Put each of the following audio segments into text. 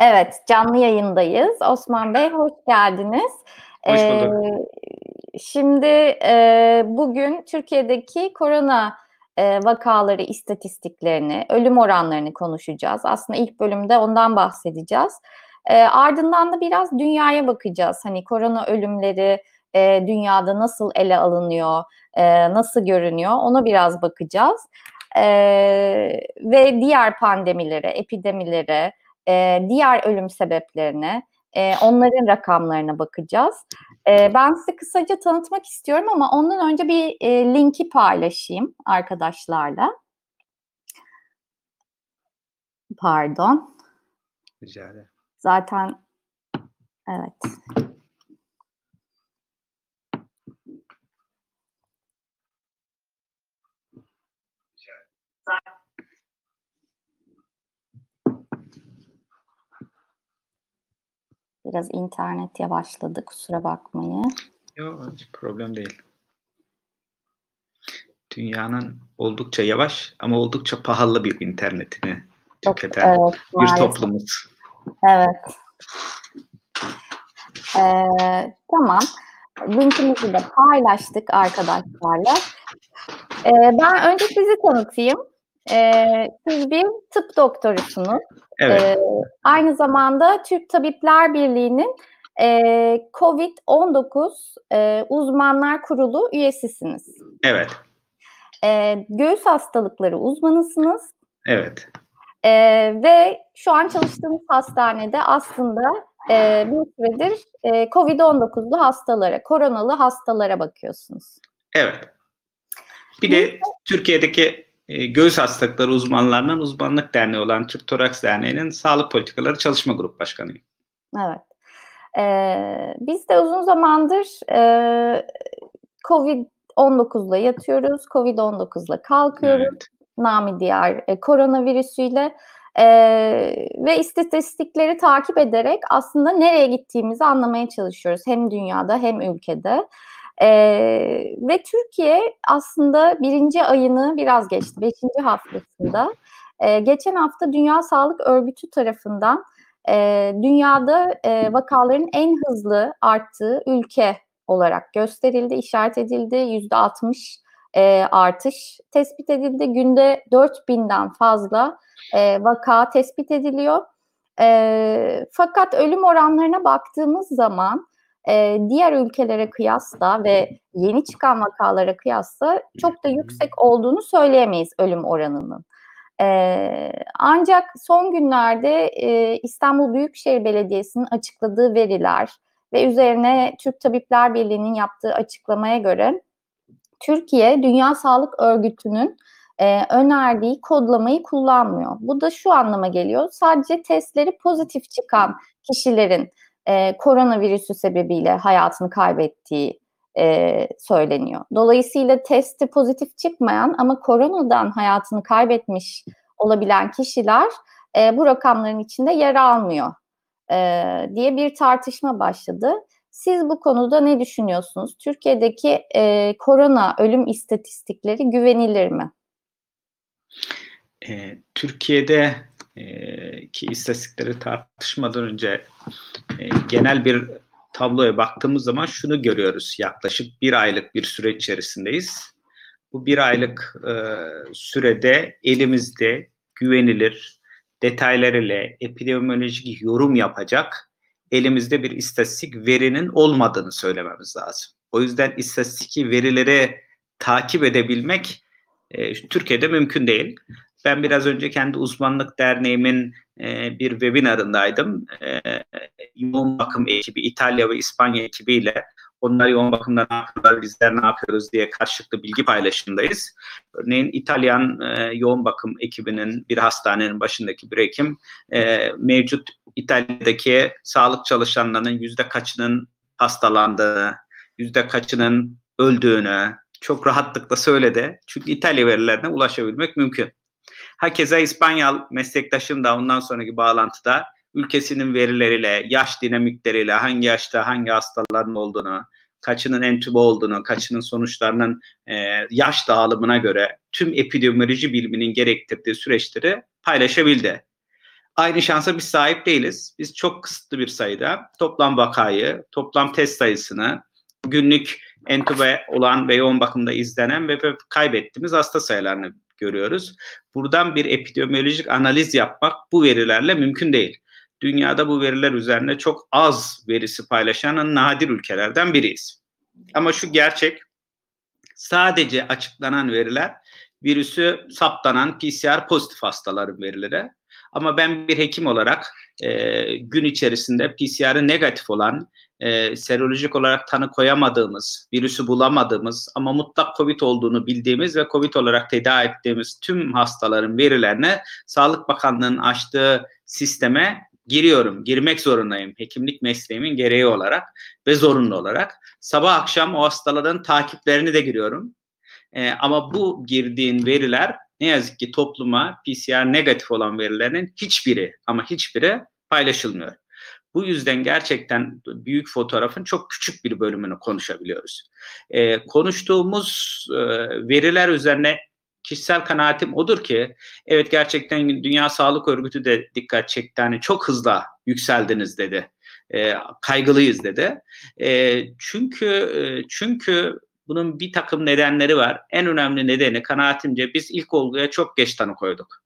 Evet, canlı yayındayız. Osman Bey hoş geldiniz. Hoş bulduk. Ee, şimdi e, bugün Türkiye'deki korona e, vakaları istatistiklerini, ölüm oranlarını konuşacağız. Aslında ilk bölümde ondan bahsedeceğiz. E, ardından da biraz dünyaya bakacağız. Hani korona ölümleri e, dünyada nasıl ele alınıyor, e, nasıl görünüyor ona biraz bakacağız. E, ve diğer pandemilere, epidemilere, e, diğer ölüm sebeplerine, e, onların rakamlarına bakacağız. E, ben size kısaca tanıtmak istiyorum ama ondan önce bir e, linki paylaşayım arkadaşlarla. Pardon. Rica ederim. Zaten evet. Biraz internet yavaşladı kusura bakmayın. Yok problem değil. Dünyanın oldukça yavaş ama oldukça pahalı bir internetini Çok, tüketen evet, bir maalesef. toplumuz. Evet. Ee, tamam. Linkimizi de paylaştık arkadaşlarla. Ee, ben önce sizi tanıtayım. Ee, siz bir tıp doktorusunuz. Evet, Ee, aynı zamanda Türk Tabipler Birliği'nin e, COVID-19 e, Uzmanlar Kurulu üyesisiniz. evet, Ee, göğüs hastalıkları uzmanısınız. evet, ve şu an çalıştığımız hastanede aslında e, bir süredir e, COVID-19'lu hastalara, koronalı hastalara bakıyorsunuz. evet. Bir de Türkiye'deki e, göğüs hastalıkları uzmanlarının uzmanlık derneği olan Türk Toraks Derneği'nin Sağlık Politikaları Çalışma Grup Başkanıyım. Evet. Ee, biz de uzun zamandır e, COVID-19'la yatıyoruz, COVID-19'la kalkıyoruz. Evet, Nami diğer e, koronavirüsüyle e, ve istatistikleri takip ederek aslında nereye gittiğimizi anlamaya çalışıyoruz. Hem dünyada hem ülkede. E, ve Türkiye aslında birinci ayını biraz geçti. Beşinci haftasında. E, geçen hafta Dünya Sağlık Örgütü tarafından e, dünyada e, vakaların en hızlı arttığı ülke olarak gösterildi, işaret edildi. Yüzde 60 e, artış tespit edildi. Günde 4000'den fazla e, vaka tespit ediliyor. E, fakat ölüm oranlarına baktığımız zaman e, diğer ülkelere kıyasla ve yeni çıkan vakalara kıyasla çok da yüksek olduğunu söyleyemeyiz ölüm oranının. E, ancak son günlerde e, İstanbul Büyükşehir Belediyesi'nin açıkladığı veriler ve üzerine Türk Tabipler Birliği'nin yaptığı açıklamaya göre Türkiye Dünya Sağlık Örgütü'nün e, önerdiği kodlamayı kullanmıyor. Bu da şu anlama geliyor. Sadece testleri pozitif çıkan kişilerin e, koronavirüsü sebebiyle hayatını kaybettiği e, söyleniyor. Dolayısıyla testi pozitif çıkmayan ama koronadan hayatını kaybetmiş olabilen kişiler e, bu rakamların içinde yer almıyor e, diye bir tartışma başladı. Siz bu konuda ne düşünüyorsunuz? Türkiye'deki e, korona ölüm istatistikleri güvenilir mi? E, Türkiye'de e, ki istatistikleri tartışmadan önce e, genel bir tabloya baktığımız zaman şunu görüyoruz. Yaklaşık bir aylık bir süreç içerisindeyiz. Bu bir aylık e, sürede elimizde güvenilir detaylarıyla epidemiolojik yorum yapacak elimizde bir istatistik verinin olmadığını söylememiz lazım. O yüzden istatistik verileri takip edebilmek e, Türkiye'de mümkün değil. Ben biraz önce kendi uzmanlık derneğimin e, bir webinarındaydım. E, yoğun bakım ekibi, İtalya ve İspanya ekibiyle onlar yoğun bakımda ne yapıyorlar, bizler ne yapıyoruz diye karşılıklı bilgi paylaşımındayız. Örneğin İtalyan e, yoğun bakım ekibinin bir hastanenin başındaki bir hekim e, mevcut İtalya'daki sağlık çalışanlarının yüzde kaçının hastalandığını, yüzde kaçının öldüğünü çok rahatlıkla söyledi. Çünkü İtalya verilerine ulaşabilmek mümkün. Hakeza İspanyol meslektaşım da ondan sonraki bağlantıda ülkesinin verileriyle, yaş dinamikleriyle, hangi yaşta hangi hastaların olduğunu, kaçının entübe olduğunu, kaçının sonuçlarının e, yaş dağılımına göre tüm epidemioloji biliminin gerektirdiği süreçleri paylaşabildi. Aynı şansa biz sahip değiliz. Biz çok kısıtlı bir sayıda toplam vakayı, toplam test sayısını, günlük entübe olan ve yoğun bakımda izlenen ve kaybettiğimiz hasta sayılarını görüyoruz. Buradan bir epidemiolojik analiz yapmak bu verilerle mümkün değil. Dünyada bu veriler üzerine çok az verisi paylaşan nadir ülkelerden biriyiz. Ama şu gerçek, sadece açıklanan veriler virüsü saptanan PCR pozitif hastaların verileri. Ama ben bir hekim olarak e, gün içerisinde PCR'ı negatif olan, e, serolojik olarak tanı koyamadığımız, virüsü bulamadığımız ama mutlak COVID olduğunu bildiğimiz ve COVID olarak tedavi ettiğimiz tüm hastaların verilerine Sağlık Bakanlığı'nın açtığı sisteme giriyorum, girmek zorundayım hekimlik mesleğimin gereği olarak ve zorunlu olarak. Sabah akşam o hastaların takiplerini de giriyorum. E, ama bu girdiğin veriler ne yazık ki topluma PCR negatif olan verilerin hiçbiri ama hiçbiri paylaşılmıyor. Bu yüzden gerçekten büyük fotoğrafın çok küçük bir bölümünü konuşabiliyoruz. E, konuştuğumuz e, veriler üzerine kişisel kanaatim odur ki evet gerçekten Dünya Sağlık Örgütü de dikkat çekti. Hani çok hızlı yükseldiniz dedi. E, kaygılıyız dedi. E, çünkü e, çünkü bunun bir takım nedenleri var. En önemli nedeni kanaatimce biz ilk olguya çok geç tanı koyduk.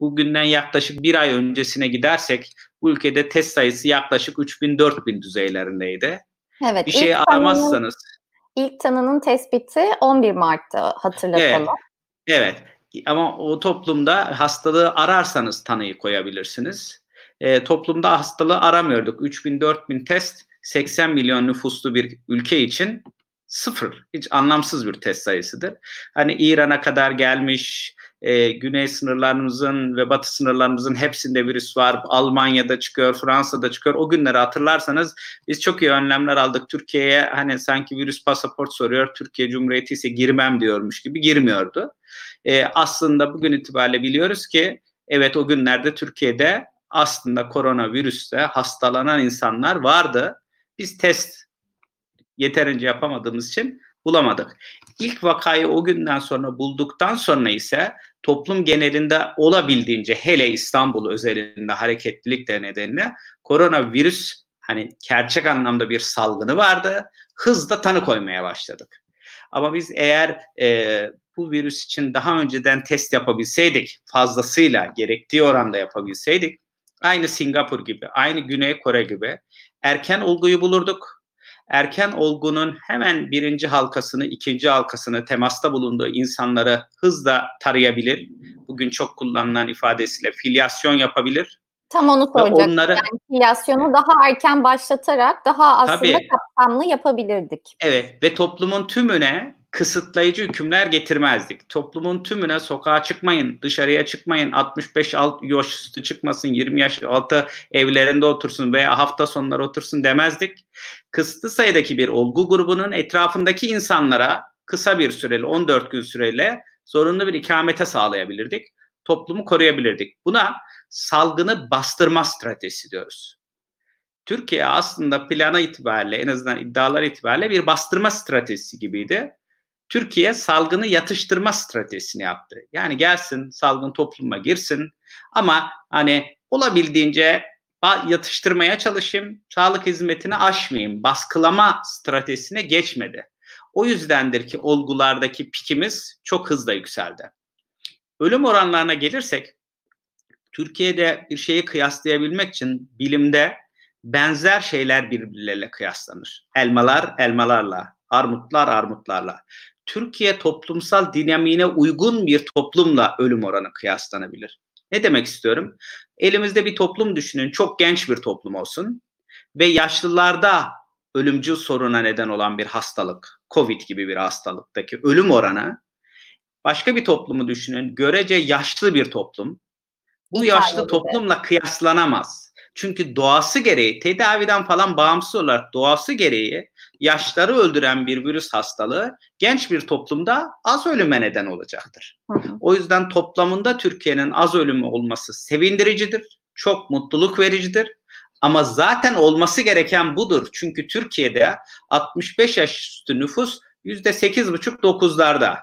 Bugünden yaklaşık bir ay öncesine gidersek bu ülkede test sayısı yaklaşık 3000-4000 düzeylerindeydi. Evet. Bir şey aramazsanız. İlk tanının tespiti 11 Mart'ta hatırlatalım. Evet. evet. Ama o toplumda hastalığı ararsanız tanıyı koyabilirsiniz. E, toplumda hastalığı aramıyorduk. 3000-4000 test 80 milyon nüfuslu bir ülke için sıfır. Hiç anlamsız bir test sayısıdır. Hani İran'a kadar gelmiş, e, güney sınırlarımızın ve batı sınırlarımızın hepsinde virüs var. Almanya'da çıkıyor, Fransa'da çıkıyor. O günleri hatırlarsanız biz çok iyi önlemler aldık. Türkiye'ye hani sanki virüs pasaport soruyor. Türkiye Cumhuriyeti ise girmem diyormuş gibi girmiyordu. E, aslında bugün itibariyle biliyoruz ki evet o günlerde Türkiye'de aslında koronavirüste hastalanan insanlar vardı. Biz test yeterince yapamadığımız için bulamadık. İlk vakayı o günden sonra bulduktan sonra ise toplum genelinde olabildiğince hele İstanbul özelinde hareketlilik de nedeniyle koronavirüs hani gerçek anlamda bir salgını vardı. Hızla tanı koymaya başladık. Ama biz eğer e, bu virüs için daha önceden test yapabilseydik, fazlasıyla gerektiği oranda yapabilseydik, aynı Singapur gibi, aynı Güney Kore gibi erken olguyu bulurduk erken olgunun hemen birinci halkasını, ikinci halkasını temasta bulunduğu insanları hızla tarayabilir. Bugün çok kullanılan ifadesiyle filyasyon yapabilir. Tam onu soracaktım. Onları, yani filyasyonu daha erken başlatarak daha aslında tabii, kapsamlı yapabilirdik. Evet ve toplumun tümüne kısıtlayıcı hükümler getirmezdik. Toplumun tümüne sokağa çıkmayın, dışarıya çıkmayın, 65 alt yaş üstü çıkmasın, 20 yaş altı evlerinde otursun veya hafta sonları otursun demezdik. Kısıtlı sayıdaki bir olgu grubunun etrafındaki insanlara kısa bir süreli 14 gün süreyle zorunlu bir ikamete sağlayabilirdik. Toplumu koruyabilirdik. Buna salgını bastırma stratejisi diyoruz. Türkiye aslında plana itibariyle en azından iddialar itibariyle bir bastırma stratejisi gibiydi. Türkiye salgını yatıştırma stratejisini yaptı. Yani gelsin salgın topluma girsin ama hani olabildiğince yatıştırmaya çalışayım, sağlık hizmetini aşmayayım, baskılama stratejisine geçmedi. O yüzdendir ki olgulardaki pikimiz çok hızla yükseldi. Ölüm oranlarına gelirsek, Türkiye'de bir şeyi kıyaslayabilmek için bilimde benzer şeyler birbirleriyle kıyaslanır. Elmalar elmalarla, armutlar armutlarla. Türkiye toplumsal dinamiğine uygun bir toplumla ölüm oranı kıyaslanabilir. Ne demek istiyorum? Elimizde bir toplum düşünün, çok genç bir toplum olsun ve yaşlılarda ölümcül soruna neden olan bir hastalık, Covid gibi bir hastalıktaki ölüm oranı başka bir toplumu düşünün, görece yaşlı bir toplum. Bu yaşlı toplumla kıyaslanamaz. Çünkü doğası gereği, tedaviden falan bağımsız olarak doğası gereği yaşları öldüren bir virüs hastalığı genç bir toplumda az ölüme neden olacaktır. Hı hı. O yüzden toplamında Türkiye'nin az ölümü olması sevindiricidir, çok mutluluk vericidir. Ama zaten olması gereken budur. Çünkü Türkiye'de 65 yaş üstü nüfus %8,5-9'larda.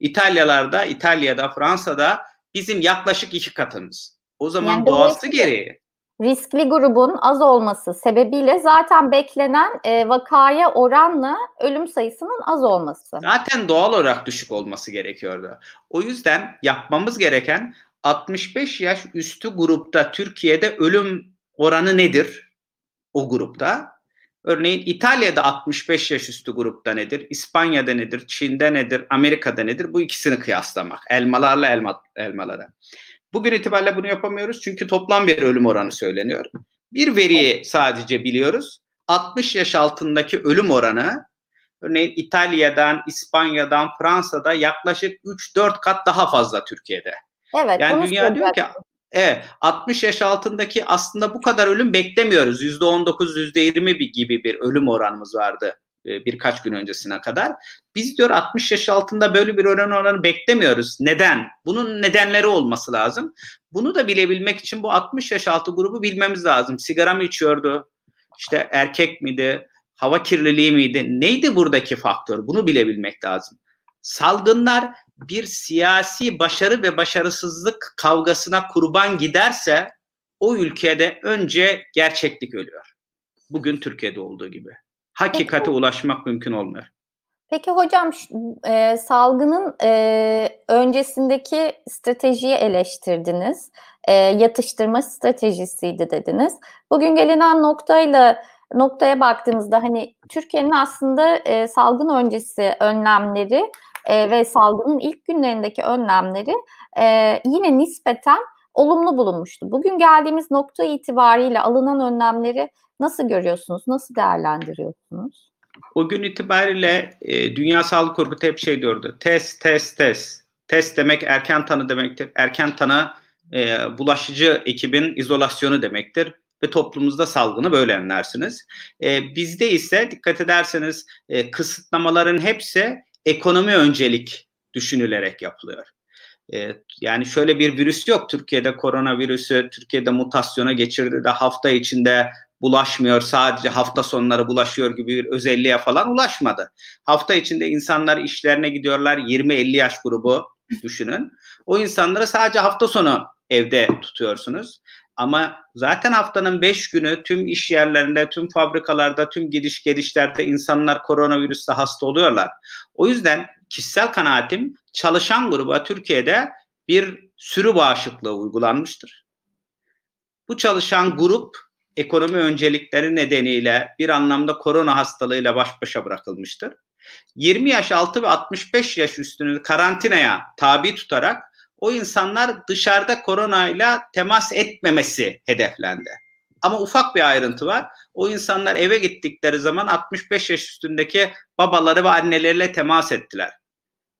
İtalyalarda, İtalya'da, Fransa'da bizim yaklaşık iki katımız. O zaman Yani doğası gereği Riskli grubun az olması sebebiyle zaten beklenen e, vakaya oranla ölüm sayısının az olması. zaten doğal olarak düşük olması gerekiyordu. O yüzden yapmamız gereken 65 yaş üstü grupta Türkiye'de ölüm oranı nedir? O grupta. Örneğin İtalya'da 65 yaş üstü grupta nedir? İspanya'da nedir? Çin'de nedir? Amerika'da nedir? Bu ikisini kıyaslamak. Elmalarla elma, elmalara. Bugün itibariyle bunu yapamıyoruz çünkü toplam bir ölüm oranı söyleniyor. Bir veriyi sadece biliyoruz. 60 yaş altındaki ölüm oranı örneğin İtalya'dan, İspanya'dan, Fransa'da yaklaşık 3-4 kat daha fazla Türkiye'de. Evet, Yani dünya diyor ki evet 60 yaş altındaki aslında bu kadar ölüm beklemiyoruz. %19, %20 bir- gibi bir ölüm oranımız vardı birkaç gün öncesine kadar. Biz diyor 60 yaş altında böyle bir ölüm oranı beklemiyoruz. Neden? Bunun nedenleri olması lazım. Bunu da bilebilmek için bu 60 yaş altı grubu bilmemiz lazım. Sigara mı içiyordu? İşte erkek miydi? Hava kirliliği miydi? Neydi buradaki faktör? Bunu bilebilmek lazım. Salgınlar bir siyasi başarı ve başarısızlık kavgasına kurban giderse o ülkede önce gerçeklik ölüyor. Bugün Türkiye'de olduğu gibi. Hakikate ulaşmak mümkün olmuyor. Peki hocam e, salgının e, öncesindeki stratejiyi eleştirdiniz. E, yatıştırma stratejisiydi dediniz. Bugün gelinen noktayla noktaya baktığımızda hani Türkiye'nin aslında e, salgın öncesi önlemleri e, ve salgının ilk günlerindeki önlemleri e, yine nispeten olumlu bulunmuştu. Bugün geldiğimiz nokta itibariyle alınan önlemleri nasıl görüyorsunuz? Nasıl değerlendiriyorsunuz? O gün itibariyle e, Dünya Sağlık Örgütü hep şey diyordu. Test, test, test. Test demek erken tanı demektir. Erken tanı e, bulaşıcı ekibin izolasyonu demektir. Ve toplumumuzda salgını böyle anlarsınız. E, bizde ise dikkat ederseniz e, kısıtlamaların hepsi ekonomi öncelik düşünülerek yapılıyor. E, yani şöyle bir virüs yok. Türkiye'de koronavirüsü, Türkiye'de mutasyona geçirdi de hafta içinde bulaşmıyor sadece hafta sonları bulaşıyor gibi bir özelliğe falan ulaşmadı. Hafta içinde insanlar işlerine gidiyorlar 20-50 yaş grubu düşünün. O insanları sadece hafta sonu evde tutuyorsunuz. Ama zaten haftanın 5 günü tüm iş yerlerinde, tüm fabrikalarda, tüm gidiş gelişlerde insanlar koronavirüste hasta oluyorlar. O yüzden kişisel kanaatim çalışan gruba Türkiye'de bir sürü bağışıklığı uygulanmıştır. Bu çalışan grup ekonomi öncelikleri nedeniyle bir anlamda korona hastalığıyla baş başa bırakılmıştır. 20 yaş altı ve 65 yaş üstünü karantinaya tabi tutarak o insanlar dışarıda koronayla temas etmemesi hedeflendi. Ama ufak bir ayrıntı var. O insanlar eve gittikleri zaman 65 yaş üstündeki babaları ve anneleriyle temas ettiler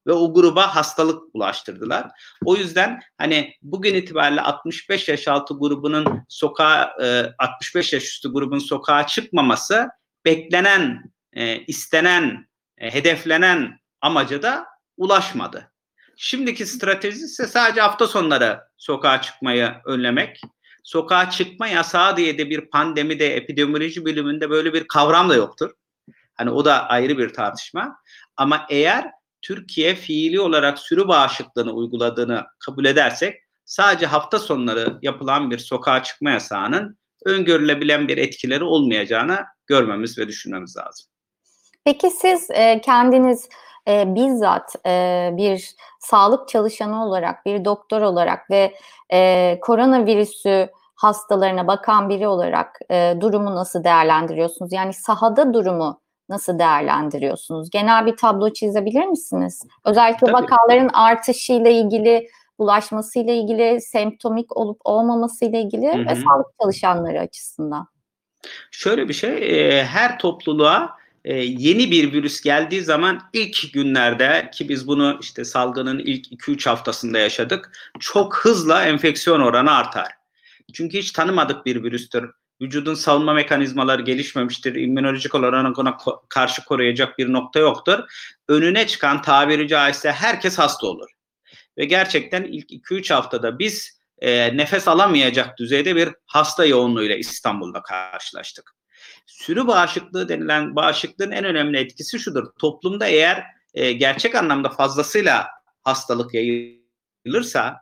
ve o gruba hastalık bulaştırdılar. O yüzden hani bugün itibariyle 65 yaş altı grubunun sokağa e, 65 yaş üstü grubun sokağa çıkmaması beklenen, e, istenen, e, hedeflenen amaca da ulaşmadı. Şimdiki strateji ise sadece hafta sonları sokağa çıkmayı önlemek. Sokağa çıkma yasağı diye de bir pandemide epidemioloji bölümünde böyle bir kavram da yoktur. Hani o da ayrı bir tartışma. Ama eğer Türkiye fiili olarak sürü bağışıklığını uyguladığını kabul edersek sadece hafta sonları yapılan bir sokağa çıkma yasağının öngörülebilen bir etkileri olmayacağını görmemiz ve düşünmemiz lazım. Peki siz e, kendiniz e, bizzat e, bir sağlık çalışanı olarak, bir doktor olarak ve e, koronavirüsü hastalarına bakan biri olarak e, durumu nasıl değerlendiriyorsunuz? Yani sahada durumu nasıl değerlendiriyorsunuz? Genel bir tablo çizebilir misiniz? Özellikle Tabii. vakaların artışıyla ilgili, bulaşmasıyla ilgili, semptomik olup olmamasıyla ilgili Hı ve sağlık çalışanları açısından. Şöyle bir şey, e, her topluluğa e, yeni bir virüs geldiği zaman ilk günlerde ki biz bunu işte salgının ilk 2-3 haftasında yaşadık, çok hızla enfeksiyon oranı artar. Çünkü hiç tanımadık bir virüstür. Vücudun savunma mekanizmaları gelişmemiştir. İmmünolojik olarak ona karşı koruyacak bir nokta yoktur. Önüne çıkan tabiri caizse herkes hasta olur. Ve gerçekten ilk 2-3 haftada biz e, nefes alamayacak düzeyde bir hasta yoğunluğuyla İstanbul'da karşılaştık. Sürü bağışıklığı denilen bağışıklığın en önemli etkisi şudur. Toplumda eğer e, gerçek anlamda fazlasıyla hastalık yayılırsa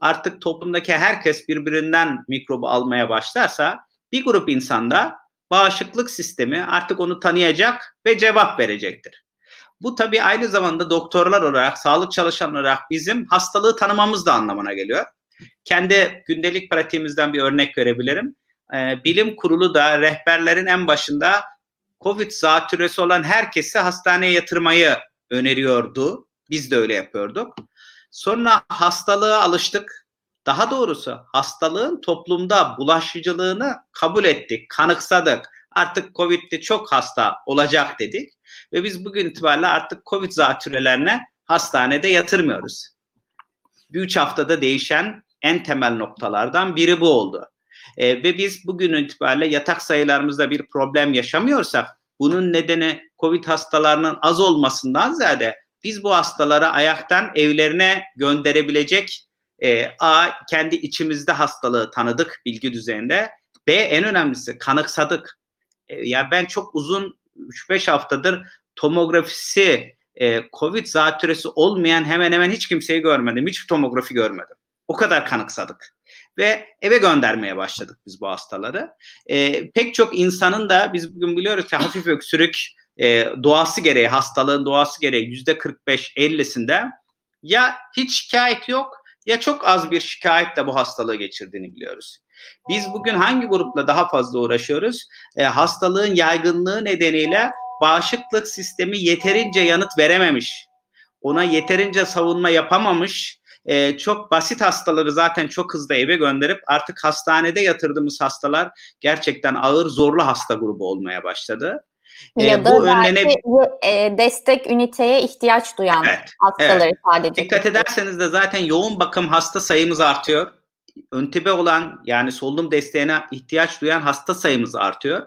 artık toplumdaki herkes birbirinden mikrobu almaya başlarsa bir grup insanda bağışıklık sistemi artık onu tanıyacak ve cevap verecektir. Bu tabii aynı zamanda doktorlar olarak, sağlık çalışanları olarak bizim hastalığı tanımamız da anlamına geliyor. Kendi gündelik pratiğimizden bir örnek verebilirim. Ee, bilim kurulu da rehberlerin en başında COVID zatürresi olan herkesi hastaneye yatırmayı öneriyordu. Biz de öyle yapıyorduk. Sonra hastalığa alıştık. Daha doğrusu hastalığın toplumda bulaşıcılığını kabul ettik, kanıksadık. Artık COVID'de çok hasta olacak dedik. Ve biz bugün itibariyle artık COVID zatürrelerine hastanede yatırmıyoruz. Bir üç haftada değişen en temel noktalardan biri bu oldu. E, ve biz bugün itibariyle yatak sayılarımızda bir problem yaşamıyorsak bunun nedeni COVID hastalarının az olmasından ziyade biz bu hastaları ayaktan evlerine gönderebilecek e, A kendi içimizde hastalığı tanıdık bilgi düzeyinde. B en önemlisi kanıksadık. E, ya ben çok uzun 3-5 haftadır tomografisi e, COVID zatürresi olmayan hemen hemen hiç kimseyi görmedim. Hiç tomografi görmedim. O kadar kanıksadık. Ve eve göndermeye başladık biz bu hastaları. E, pek çok insanın da biz bugün biliyoruz ki hafif öksürük e, doğası gereği, hastalığın doğası gereği yüzde 45-50'sinde ya hiç şikayet yok ya çok az bir şikayetle bu hastalığı geçirdiğini biliyoruz. Biz bugün hangi grupla daha fazla uğraşıyoruz? E, hastalığın yaygınlığı nedeniyle bağışıklık sistemi yeterince yanıt verememiş. Ona yeterince savunma yapamamış. E, çok basit hastaları zaten çok hızlı eve gönderip artık hastanede yatırdığımız hastalar gerçekten ağır zorlu hasta grubu olmaya başladı. Ya e, da bu önlene... e, destek üniteye ihtiyaç duyan evet, hastaları evet. sadece. Dikkat ederseniz de zaten yoğun bakım hasta sayımız artıyor. Öntibe olan yani solunum desteğine ihtiyaç duyan hasta sayımız artıyor.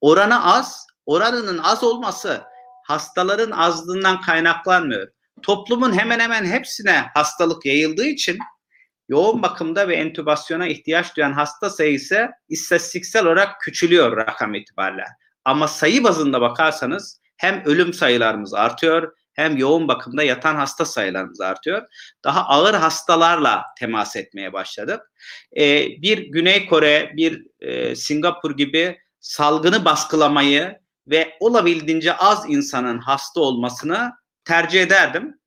Oranı az, oranının az olması hastaların azlığından kaynaklanmıyor. Toplumun hemen hemen hepsine hastalık yayıldığı için yoğun bakımda ve entübasyona ihtiyaç duyan hasta sayısı istatistiksel olarak küçülüyor rakam itibariyle. Ama sayı bazında bakarsanız hem ölüm sayılarımız artıyor hem yoğun bakımda yatan hasta sayılarımız artıyor. Daha ağır hastalarla temas etmeye başladık. Ee, bir Güney Kore, bir e, Singapur gibi salgını baskılamayı ve olabildiğince az insanın hasta olmasını tercih ederdim.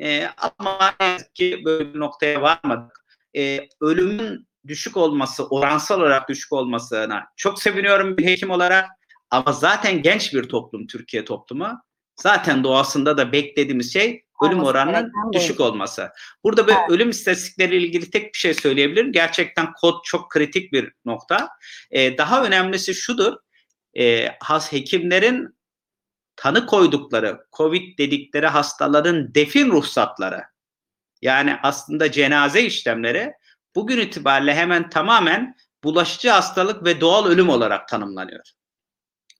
Ee, ama ki böyle bir noktaya varmadık. Ee, ölümün düşük olması, oransal olarak düşük olmasına çok seviniyorum bir hekim olarak. Ama zaten genç bir toplum Türkiye toplumu. Zaten doğasında da beklediğimiz şey ölüm oranının düşük olması. Burada böyle evet. ölüm istatistikleriyle ilgili tek bir şey söyleyebilirim. Gerçekten kod çok kritik bir nokta. Ee, daha önemlisi şudur. Ee, has hekimlerin tanı koydukları COVID dedikleri hastaların defin ruhsatları yani aslında cenaze işlemleri bugün itibariyle hemen tamamen bulaşıcı hastalık ve doğal ölüm olarak tanımlanıyor.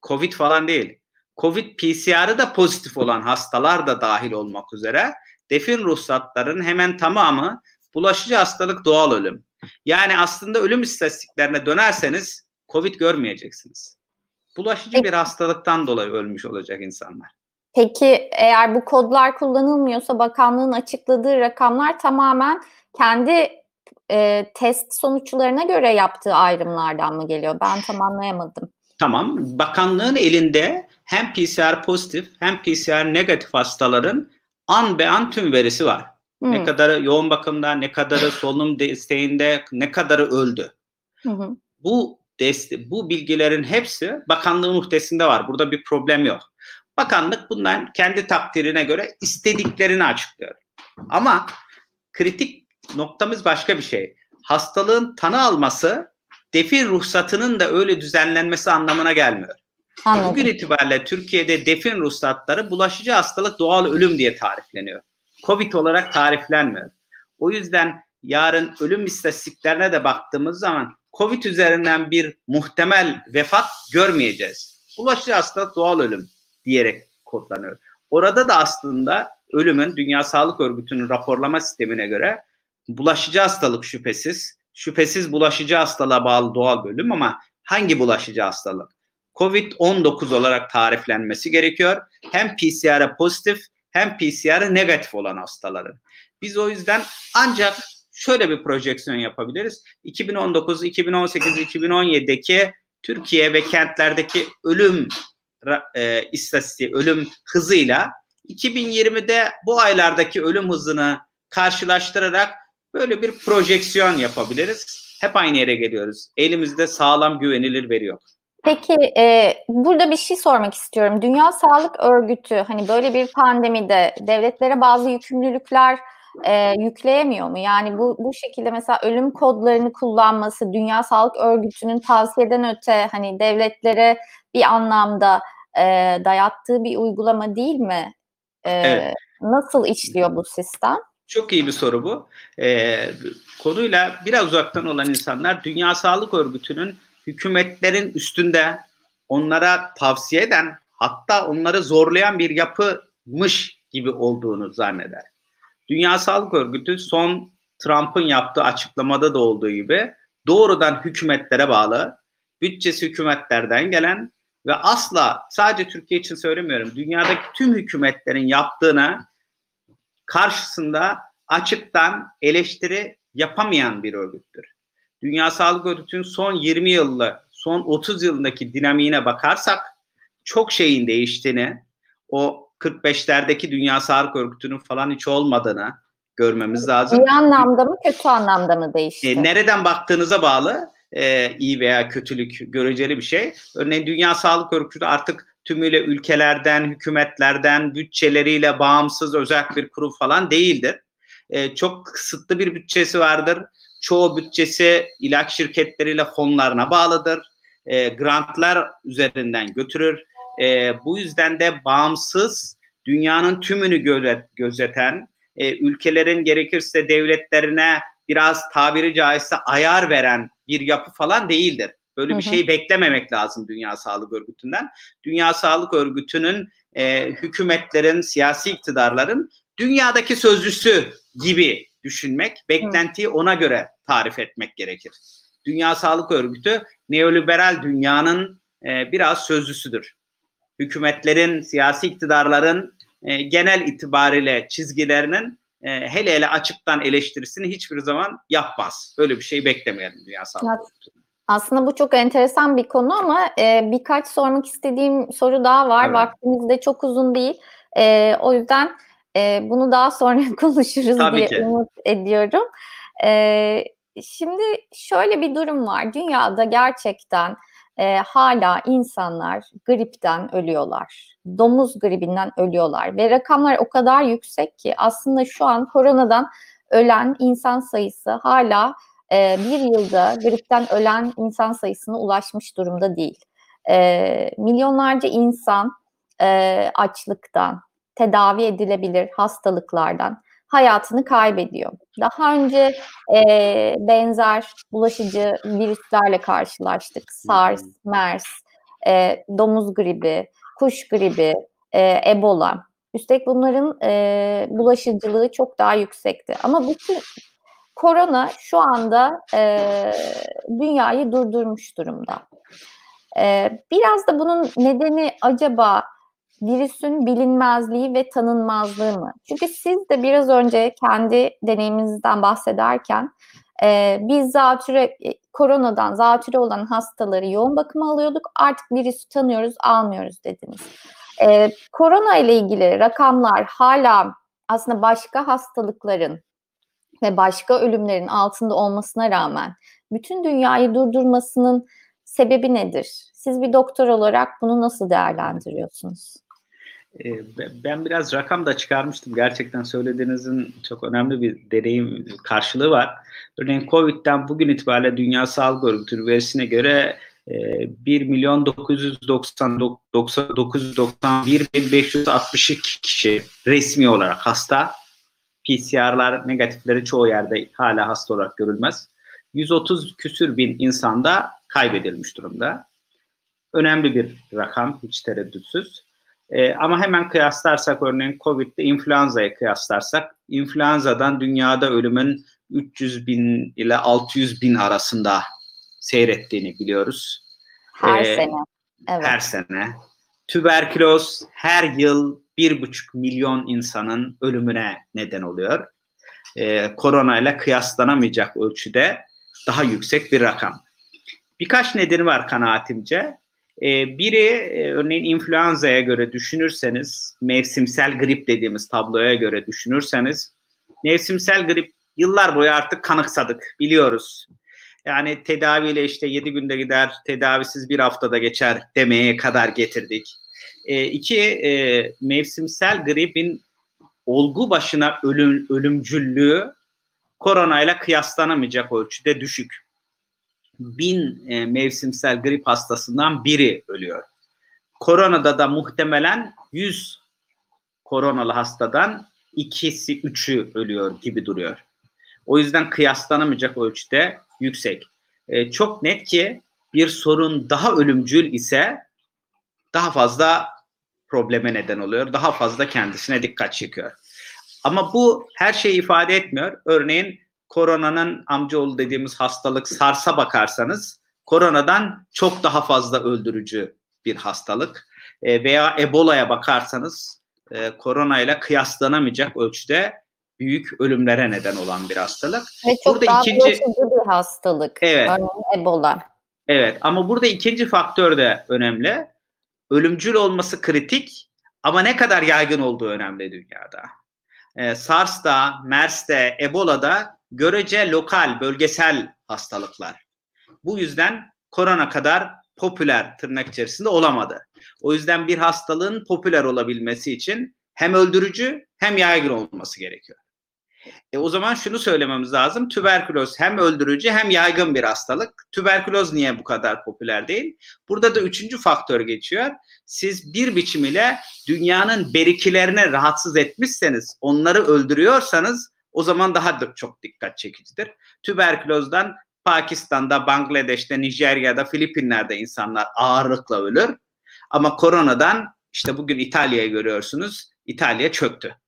Covid falan değil. Covid PCR'ı da pozitif olan hastalar da dahil olmak üzere defin ruhsatlarının hemen tamamı bulaşıcı hastalık doğal ölüm. Yani aslında ölüm istatistiklerine dönerseniz Covid görmeyeceksiniz. Bulaşıcı Peki. bir hastalıktan dolayı ölmüş olacak insanlar. Peki eğer bu kodlar kullanılmıyorsa bakanlığın açıkladığı rakamlar tamamen kendi e, test sonuçlarına göre yaptığı ayrımlardan mı geliyor? Ben tam anlayamadım. Tamam. Bakanlığın elinde hem PCR pozitif hem PCR negatif hastaların an be an tüm verisi var. Hmm. Ne kadarı yoğun bakımda, ne kadarı solunum desteğinde, ne kadarı öldü. Hmm. Bu deste bu bilgilerin hepsi bakanlığın muhtesinde var. Burada bir problem yok. Bakanlık bundan kendi takdirine göre istediklerini açıklıyor. Ama kritik noktamız başka bir şey. Hastalığın tanı alması defin ruhsatının da öyle düzenlenmesi anlamına gelmiyor. Anladım. Bugün itibariyle Türkiye'de defin ruhsatları bulaşıcı hastalık doğal ölüm diye tarifleniyor. Covid olarak tariflenmiyor. O yüzden yarın ölüm istatistiklerine de baktığımız zaman Covid üzerinden bir muhtemel vefat görmeyeceğiz. Bulaşıcı hastalık doğal ölüm diyerek kodlanıyor. Orada da aslında ölümün Dünya Sağlık Örgütü'nün raporlama sistemine göre bulaşıcı hastalık şüphesiz şüphesiz bulaşıcı hastalığa bağlı doğal bölüm ama hangi bulaşıcı hastalık? Covid-19 olarak tariflenmesi gerekiyor. Hem PCR'a pozitif hem PCR'a negatif olan hastaların. Biz o yüzden ancak şöyle bir projeksiyon yapabiliriz. 2019, 2018, 2017'deki Türkiye ve kentlerdeki ölüm e, istatistiği, ölüm hızıyla 2020'de bu aylardaki ölüm hızını karşılaştırarak böyle bir projeksiyon yapabiliriz. Hep aynı yere geliyoruz. Elimizde sağlam güvenilir veri yok. Peki e, burada bir şey sormak istiyorum. Dünya Sağlık Örgütü hani böyle bir pandemide devletlere bazı yükümlülükler e, yükleyemiyor mu? Yani bu bu şekilde mesela ölüm kodlarını kullanması Dünya Sağlık Örgütü'nün tavsiyeden öte hani devletlere bir anlamda e, dayattığı bir uygulama değil mi? E, evet. Nasıl işliyor bu sistem? Çok iyi bir soru bu. E, konuyla biraz uzaktan olan insanlar Dünya Sağlık Örgütü'nün hükümetlerin üstünde onlara tavsiye eden hatta onları zorlayan bir yapımış gibi olduğunu zanneder. Dünya Sağlık Örgütü son Trump'ın yaptığı açıklamada da olduğu gibi doğrudan hükümetlere bağlı, bütçesi hükümetlerden gelen ve asla sadece Türkiye için söylemiyorum, dünyadaki tüm hükümetlerin yaptığına karşısında açıktan eleştiri yapamayan bir örgüttür. Dünya Sağlık Örgütü'nün son 20 yılda, son 30 yılındaki dinamiğine bakarsak çok şeyin değiştiğini, o 45'lerdeki Dünya Sağlık Örgütü'nün falan hiç olmadığını görmemiz lazım. İyi anlamda mı kötü anlamda mı değişti? E, nereden baktığınıza bağlı e, iyi veya kötülük göreceli bir şey. Örneğin Dünya Sağlık Örgütü artık tümüyle ülkelerden, hükümetlerden, bütçeleriyle bağımsız özel bir kurum falan değildir. E, çok kısıtlı bir bütçesi vardır. Çoğu bütçesi ilaç şirketleriyle fonlarına bağlıdır. E, grantlar üzerinden götürür. E, bu yüzden de bağımsız, dünyanın tümünü gözet, gözeten, e, ülkelerin gerekirse devletlerine biraz tabiri caizse ayar veren bir yapı falan değildir. Böyle bir şeyi beklememek lazım Dünya Sağlık Örgütü'nden. Dünya Sağlık Örgütü'nün e, hükümetlerin, siyasi iktidarların dünyadaki sözcüsü gibi düşünmek, beklentiyi ona göre tarif etmek gerekir. Dünya Sağlık Örgütü neoliberal dünyanın e, biraz sözcüsüdür. Hükümetlerin, siyasi iktidarların e, genel itibariyle çizgilerinin e, hele hele açıktan eleştirisini hiçbir zaman yapmaz. Böyle bir şey beklemeyelim Dünya Sağlık Örgütü. Aslında bu çok enteresan bir konu ama e, birkaç sormak istediğim soru daha var. Evet. Vaktimiz de çok uzun değil. E, o yüzden e, bunu daha sonra konuşuruz Tabii diye ki. umut ediyorum. E, şimdi şöyle bir durum var. Dünyada gerçekten e, hala insanlar gripten ölüyorlar. Domuz gribinden ölüyorlar ve rakamlar o kadar yüksek ki aslında şu an koronadan ölen insan sayısı hala e, bir yılda gripten ölen insan sayısına ulaşmış durumda değil. E, milyonlarca insan e, açlıktan, tedavi edilebilir hastalıklardan hayatını kaybediyor. Daha önce e, benzer bulaşıcı virüslerle karşılaştık. SARS, MERS, e, domuz gribi, kuş gribi, e, Ebola. Üstelik bunların e, bulaşıcılığı çok daha yüksekti. Ama bütün korona şu anda e, dünyayı durdurmuş durumda. E, biraz da bunun nedeni acaba virüsün bilinmezliği ve tanınmazlığı mı? Çünkü siz de biraz önce kendi deneyiminizden bahsederken e, biz zatüre, e, koronadan zatüre olan hastaları yoğun bakıma alıyorduk. Artık virüsü tanıyoruz, almıyoruz dediniz. E, korona ile ilgili rakamlar hala aslında başka hastalıkların ve başka ölümlerin altında olmasına rağmen bütün dünyayı durdurmasının sebebi nedir? Siz bir doktor olarak bunu nasıl değerlendiriyorsunuz? Ee, ben biraz rakam da çıkarmıştım. Gerçekten söylediğinizin çok önemli bir deneyim karşılığı var. Örneğin Covid'den bugün itibariyle Dünya Sağlık Örgütü verisine göre 1 e, milyon 991 bin 562 kişi resmi olarak hasta. PCR'lar negatifleri çoğu yerde hala hasta olarak görülmez. 130 küsür bin insanda kaybedilmiş durumda. Önemli bir rakam hiç tereddütsüz. E, ama hemen kıyaslarsak örneğin Covid'de influenza'ya kıyaslarsak influenza'dan dünyada ölümün 300 bin ile 600 bin arasında seyrettiğini biliyoruz. Her ee, sene. Evet. Her sene. Tüberküloz her yıl bir buçuk milyon insanın ölümüne neden oluyor. e, koronayla kıyaslanamayacak ölçüde daha yüksek bir rakam. Birkaç nedeni var kanaatimce. E, biri e, örneğin influenza'ya göre düşünürseniz, mevsimsel grip dediğimiz tabloya göre düşünürseniz, mevsimsel grip yıllar boyu artık kanıksadık, biliyoruz. Yani tedaviyle işte 7 günde gider, tedavisiz bir haftada geçer demeye kadar getirdik. E, iki, e, mevsimsel gripin olgu başına ölüm, ölümcüllüğü koronayla kıyaslanamayacak ölçüde düşük. Bin e, mevsimsel grip hastasından biri ölüyor. Koronada da muhtemelen 100 koronalı hastadan ikisi, üçü ölüyor gibi duruyor. O yüzden kıyaslanamayacak ölçüde yüksek. E, çok net ki bir sorun daha ölümcül ise daha fazla probleme neden oluyor. Daha fazla kendisine dikkat çekiyor. Ama bu her şeyi ifade etmiyor. Örneğin koronanın amcaoğlu dediğimiz hastalık SARS'a bakarsanız koronadan çok daha fazla öldürücü bir hastalık. E, veya Ebola'ya bakarsanız e, koronayla kıyaslanamayacak ölçüde büyük ölümlere neden olan bir hastalık. Ve çok burada daha ikinci bir hastalık. Evet. Örneğin Ebola. Evet ama burada ikinci faktör de önemli. Ölümcül olması kritik ama ne kadar yaygın olduğu önemli dünyada. Ee, SARS'da, MERS'te, Ebola'da görece lokal, bölgesel hastalıklar. Bu yüzden korona kadar popüler tırnak içerisinde olamadı. O yüzden bir hastalığın popüler olabilmesi için hem öldürücü hem yaygın olması gerekiyor. E o zaman şunu söylememiz lazım. Tüberküloz hem öldürücü hem yaygın bir hastalık. Tüberküloz niye bu kadar popüler değil? Burada da üçüncü faktör geçiyor. Siz bir biçim ile dünyanın berikilerine rahatsız etmişseniz, onları öldürüyorsanız o zaman daha da çok dikkat çekicidir. Tüberkülozdan Pakistan'da, Bangladeş'te, Nijerya'da, Filipinler'de insanlar ağırlıkla ölür. Ama koronadan işte bugün İtalya'yı görüyorsunuz. İtalya çöktü.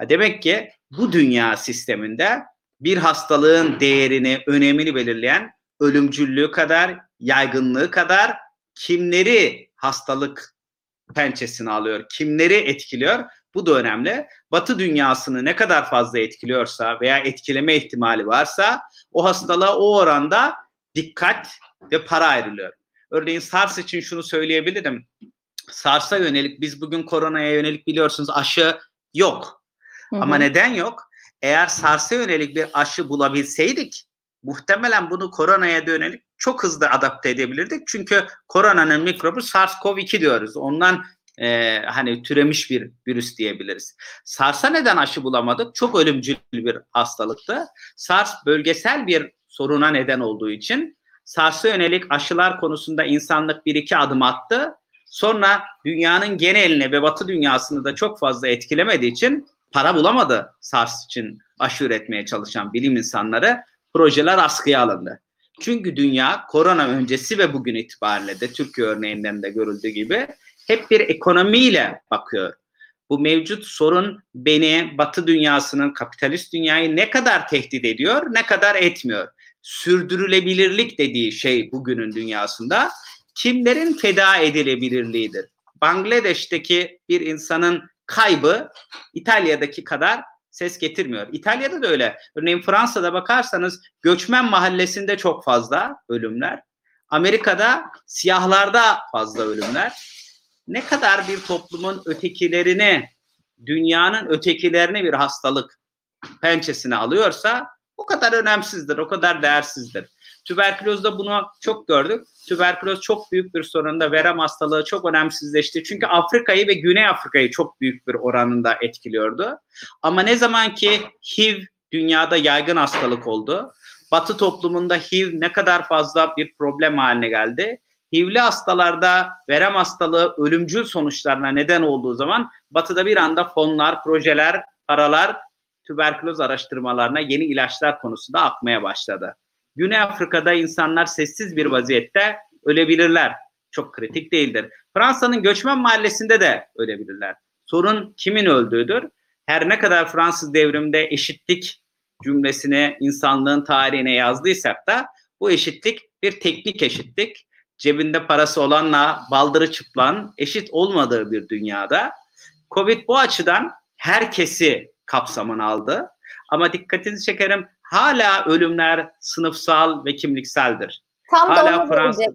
Demek ki bu dünya sisteminde bir hastalığın değerini, önemini belirleyen ölümcüllüğü kadar, yaygınlığı kadar kimleri hastalık pençesine alıyor, kimleri etkiliyor bu da önemli. Batı dünyasını ne kadar fazla etkiliyorsa veya etkileme ihtimali varsa o hastalığa o oranda dikkat ve para ayrılıyor. Örneğin SARS için şunu söyleyebilirim. SARS'a yönelik biz bugün koronaya yönelik biliyorsunuz aşı yok. Hı hı. Ama neden yok? Eğer SARS'a yönelik bir aşı bulabilseydik muhtemelen bunu koronaya yönelik çok hızlı adapte edebilirdik. Çünkü koronanın mikrobu SARS-CoV-2 diyoruz. Ondan e, hani türemiş bir virüs diyebiliriz. SARS'a neden aşı bulamadık? Çok ölümcül bir hastalıktı. SARS bölgesel bir soruna neden olduğu için SARS'a yönelik aşılar konusunda insanlık bir iki adım attı. Sonra dünyanın geneline ve batı dünyasını da çok fazla etkilemediği için para bulamadı SARS için aşı üretmeye çalışan bilim insanları. Projeler askıya alındı. Çünkü dünya korona öncesi ve bugün itibariyle de Türkiye örneğinden de görüldüğü gibi hep bir ekonomiyle bakıyor. Bu mevcut sorun beni batı dünyasının kapitalist dünyayı ne kadar tehdit ediyor ne kadar etmiyor. Sürdürülebilirlik dediği şey bugünün dünyasında kimlerin feda edilebilirliğidir. Bangladeş'teki bir insanın kaybı İtalya'daki kadar ses getirmiyor. İtalya'da da öyle. Örneğin Fransa'da bakarsanız göçmen mahallesinde çok fazla ölümler. Amerika'da siyahlarda fazla ölümler. Ne kadar bir toplumun ötekilerini, dünyanın ötekilerini bir hastalık pençesine alıyorsa o kadar önemsizdir, o kadar değersizdir. Tüberkülozda bunu çok gördük. Tüberküloz çok büyük bir sorunda verem hastalığı çok önemsizleşti. Çünkü Afrika'yı ve Güney Afrika'yı çok büyük bir oranında etkiliyordu. Ama ne zaman ki HIV dünyada yaygın hastalık oldu. Batı toplumunda HIV ne kadar fazla bir problem haline geldi. HIV'li hastalarda verem hastalığı ölümcül sonuçlarına neden olduğu zaman batıda bir anda fonlar, projeler, paralar tüberküloz araştırmalarına yeni ilaçlar konusunda akmaya başladı. Güney Afrika'da insanlar sessiz bir vaziyette ölebilirler. Çok kritik değildir. Fransa'nın göçmen mahallesinde de ölebilirler. Sorun kimin öldüğüdür. Her ne kadar Fransız devrimde eşitlik cümlesini insanlığın tarihine yazdıysak da bu eşitlik bir teknik eşitlik. Cebinde parası olanla baldırı çıplan eşit olmadığı bir dünyada Covid bu açıdan herkesi kapsamını aldı. Ama dikkatinizi çekerim hala ölümler sınıfsal ve kimlikseldir. Tam da Hala onu Fransız.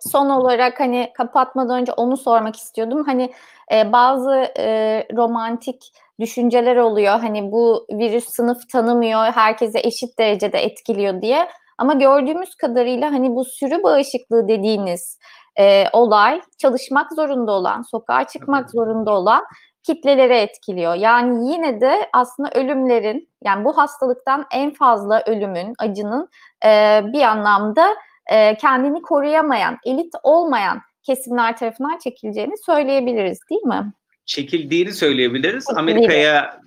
Son olarak hani kapatmadan önce onu sormak istiyordum. Hani e, bazı e, romantik düşünceler oluyor. Hani bu virüs sınıf tanımıyor, herkese eşit derecede etkiliyor diye. Ama gördüğümüz kadarıyla hani bu sürü bağışıklığı dediğiniz e, olay çalışmak zorunda olan, sokağa çıkmak zorunda olan kitlelere etkiliyor. Yani yine de aslında ölümlerin, yani bu hastalıktan en fazla ölümün, acının e, bir anlamda e, kendini koruyamayan, elit olmayan kesimler tarafından çekileceğini söyleyebiliriz değil mi? çekildiğini söyleyebiliriz. Amerika'ya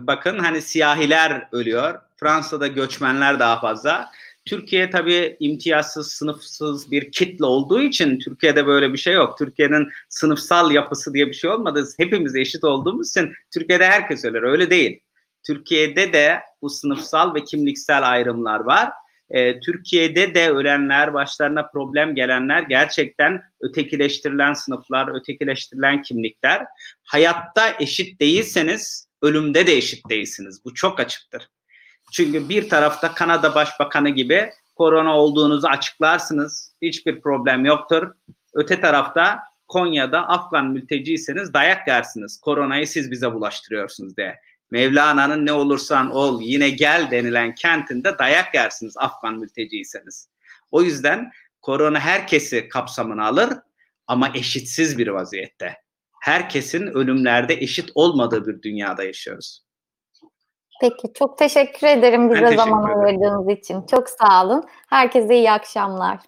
bakın hani siyahiler ölüyor. Fransa'da göçmenler daha fazla. Türkiye tabii imtiyazsız, sınıfsız bir kitle olduğu için Türkiye'de böyle bir şey yok. Türkiye'nin sınıfsal yapısı diye bir şey olmadı. Hepimiz eşit olduğumuz için Türkiye'de herkes ölür. Öyle değil. Türkiye'de de bu sınıfsal ve kimliksel ayrımlar var. Ee, Türkiye'de de ölenler, başlarına problem gelenler gerçekten ötekileştirilen sınıflar, ötekileştirilen kimlikler. Hayatta eşit değilseniz ölümde de eşit değilsiniz. Bu çok açıktır. Çünkü bir tarafta Kanada Başbakanı gibi korona olduğunuzu açıklarsınız. Hiçbir problem yoktur. Öte tarafta Konya'da Afgan mülteciyseniz dayak yersiniz. Koronayı siz bize bulaştırıyorsunuz diye. Mevlana'nın ne olursan ol yine gel denilen kentinde dayak yersiniz Afgan mülteciyseniz. O yüzden korona herkesi kapsamına alır ama eşitsiz bir vaziyette. Herkesin ölümlerde eşit olmadığı bir dünyada yaşıyoruz. Peki çok teşekkür ederim bize teşekkür zaman ederim. ayırdığınız için. Çok sağ olun. Herkese iyi akşamlar.